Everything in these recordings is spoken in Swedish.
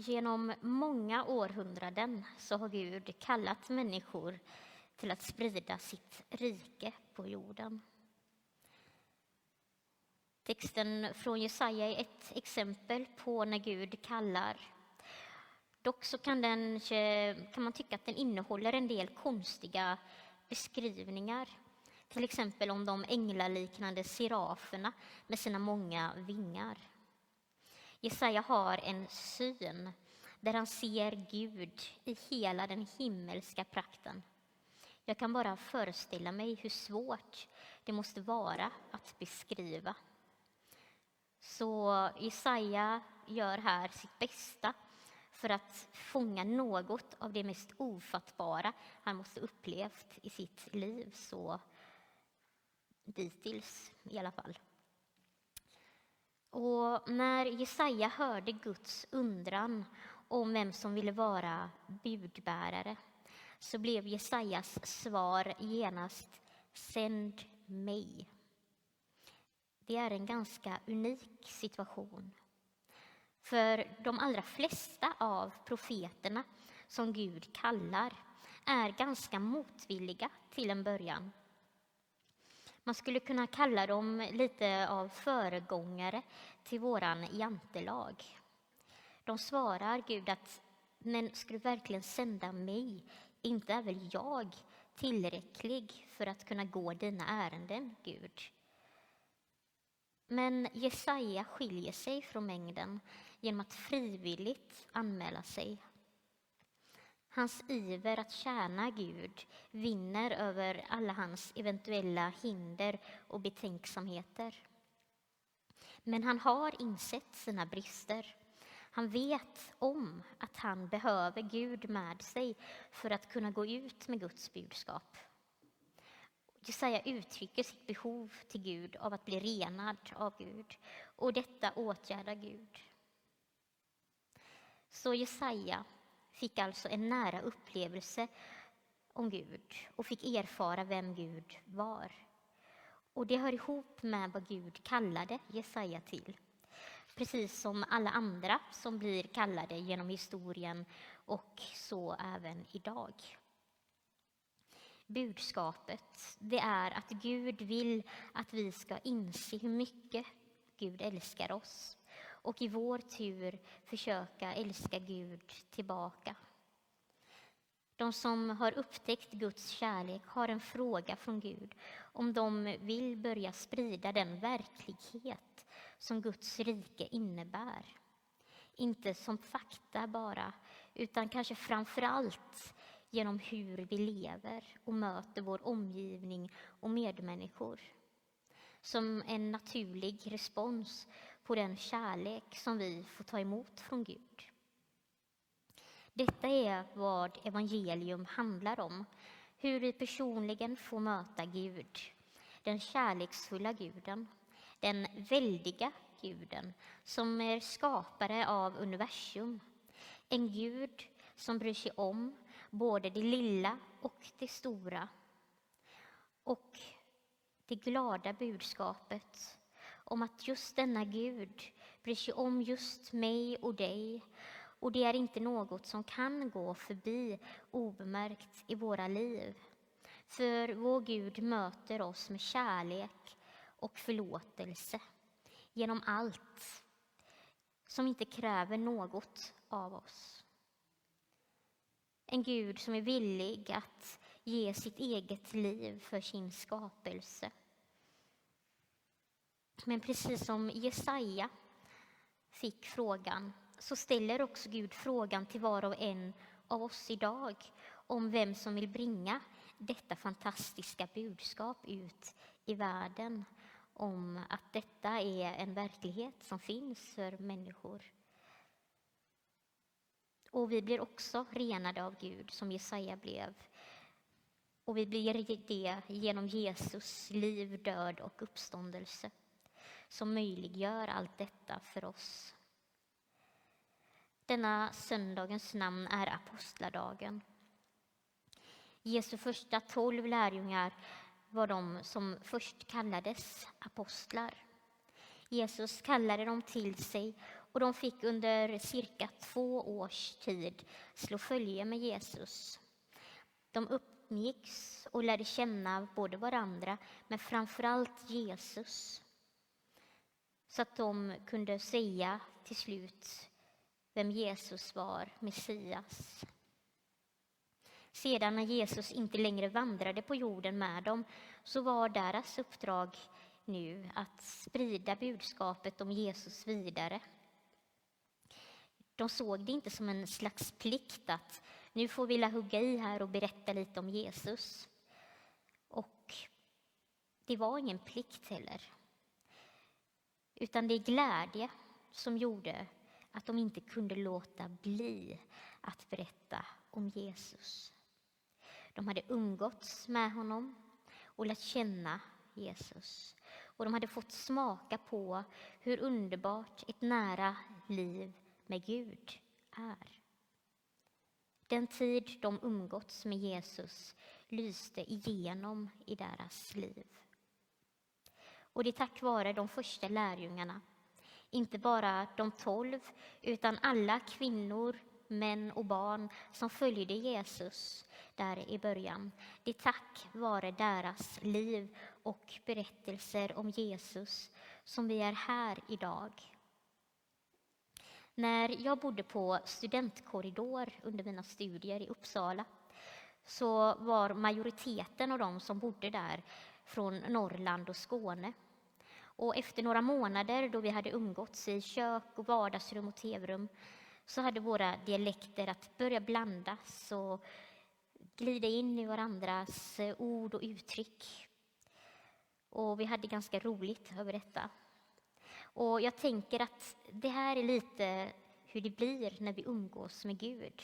Genom många århundraden så har Gud kallat människor till att sprida sitt rike på jorden. Texten från Jesaja är ett exempel på när Gud kallar. Dock så kan, den, kan man tycka att den innehåller en del konstiga beskrivningar. Till exempel om de änglaliknande seraferna med sina många vingar. Jesaja har en syn där han ser Gud i hela den himmelska prakten. Jag kan bara föreställa mig hur svårt det måste vara att beskriva. Så Jesaja gör här sitt bästa för att fånga något av det mest ofattbara han måste upplevt i sitt liv, så dittills i alla fall. Och när Jesaja hörde Guds undran om vem som ville vara budbärare så blev Jesajas svar genast Sänd mig. Det är en ganska unik situation. För de allra flesta av profeterna som Gud kallar är ganska motvilliga till en början. Man skulle kunna kalla dem lite av föregångare till våran jantelag. De svarar Gud att men ska du verkligen sända mig? Inte är väl jag tillräcklig för att kunna gå dina ärenden, Gud? Men Jesaja skiljer sig från mängden genom att frivilligt anmäla sig. Hans iver att tjäna Gud vinner över alla hans eventuella hinder och betänksamheter. Men han har insett sina brister. Han vet om att han behöver Gud med sig för att kunna gå ut med Guds budskap. Jesaja uttrycker sitt behov till Gud av att bli renad av Gud och detta åtgärdar Gud. Så Jesaja fick alltså en nära upplevelse om Gud och fick erfara vem Gud var. Och det hör ihop med vad Gud kallade Jesaja till. Precis som alla andra som blir kallade genom historien och så även idag. Budskapet, det är att Gud vill att vi ska inse hur mycket Gud älskar oss och i vår tur försöka älska Gud tillbaka. De som har upptäckt Guds kärlek har en fråga från Gud om de vill börja sprida den verklighet som Guds rike innebär. Inte som fakta bara, utan kanske framför allt genom hur vi lever och möter vår omgivning och medmänniskor. Som en naturlig respons på den kärlek som vi får ta emot från Gud. Detta är vad evangelium handlar om. Hur vi personligen får möta Gud, den kärleksfulla guden, den väldiga guden som är skapare av universum. En Gud som bryr sig om både det lilla och det stora. Och det glada budskapet om att just denna Gud bryr sig om just mig och dig och det är inte något som kan gå förbi obemärkt i våra liv. För vår Gud möter oss med kärlek och förlåtelse genom allt som inte kräver något av oss. En Gud som är villig att ge sitt eget liv för sin skapelse. Men precis som Jesaja fick frågan så ställer också Gud frågan till var och en av oss idag om vem som vill bringa detta fantastiska budskap ut i världen om att detta är en verklighet som finns för människor. Och vi blir också renade av Gud, som Jesaja blev. Och vi blir det genom Jesus liv, död och uppståndelse som möjliggör allt detta för oss. Denna söndagens namn är apostladagen. Jesu första tolv lärjungar var de som först kallades apostlar. Jesus kallade dem till sig och de fick under cirka två års tid slå följe med Jesus. De uppgicks och lärde känna både varandra, men framför allt Jesus. Så att de kunde säga till slut vem Jesus var, Messias. Sedan när Jesus inte längre vandrade på jorden med dem så var deras uppdrag nu att sprida budskapet om Jesus vidare. De såg det inte som en slags plikt att nu får vi hugga i här och berätta lite om Jesus. Och det var ingen plikt heller. Utan det är glädje som gjorde att de inte kunde låta bli att berätta om Jesus. De hade umgåtts med honom och lärt känna Jesus. Och de hade fått smaka på hur underbart ett nära liv med Gud är. Den tid de umgåtts med Jesus lyste igenom i deras liv. Och det är tack vare de första lärjungarna, inte bara de tolv, utan alla kvinnor, män och barn som följde Jesus där i början. Det är tack vare deras liv och berättelser om Jesus som vi är här idag. När jag bodde på studentkorridor under mina studier i Uppsala så var majoriteten av de som bodde där från Norrland och Skåne. Och efter några månader då vi hade umgåtts i kök, och vardagsrum och tv-rum så hade våra dialekter att börja blandas och glida in i varandras eh, ord och uttryck. Och vi hade ganska roligt över detta. Och jag tänker att det här är lite hur det blir när vi umgås med Gud.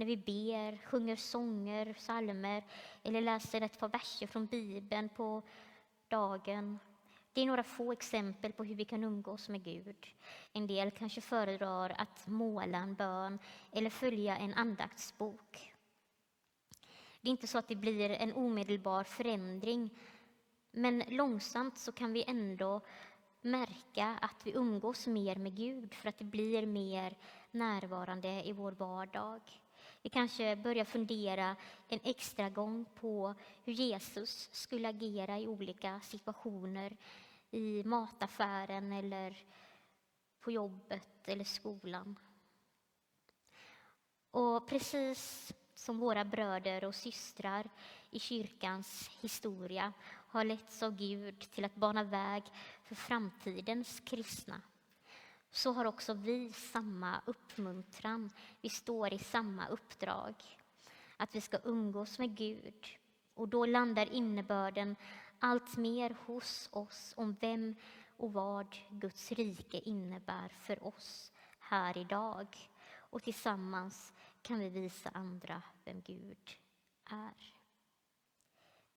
När vi ber, sjunger sånger, psalmer eller läser ett par verser från Bibeln på dagen. Det är några få exempel på hur vi kan umgås med Gud. En del kanske föredrar att måla en bön eller följa en andaktsbok. Det är inte så att det blir en omedelbar förändring, men långsamt så kan vi ändå märka att vi umgås mer med Gud för att det blir mer närvarande i vår vardag. Vi kanske börjar fundera en extra gång på hur Jesus skulle agera i olika situationer i mataffären eller på jobbet eller skolan. Och precis som våra bröder och systrar i kyrkans historia har letts av Gud till att bana väg för framtidens kristna så har också vi samma uppmuntran. Vi står i samma uppdrag. Att vi ska umgås med Gud. Och då landar innebörden allt mer hos oss om vem och vad Guds rike innebär för oss här idag. Och tillsammans kan vi visa andra vem Gud är.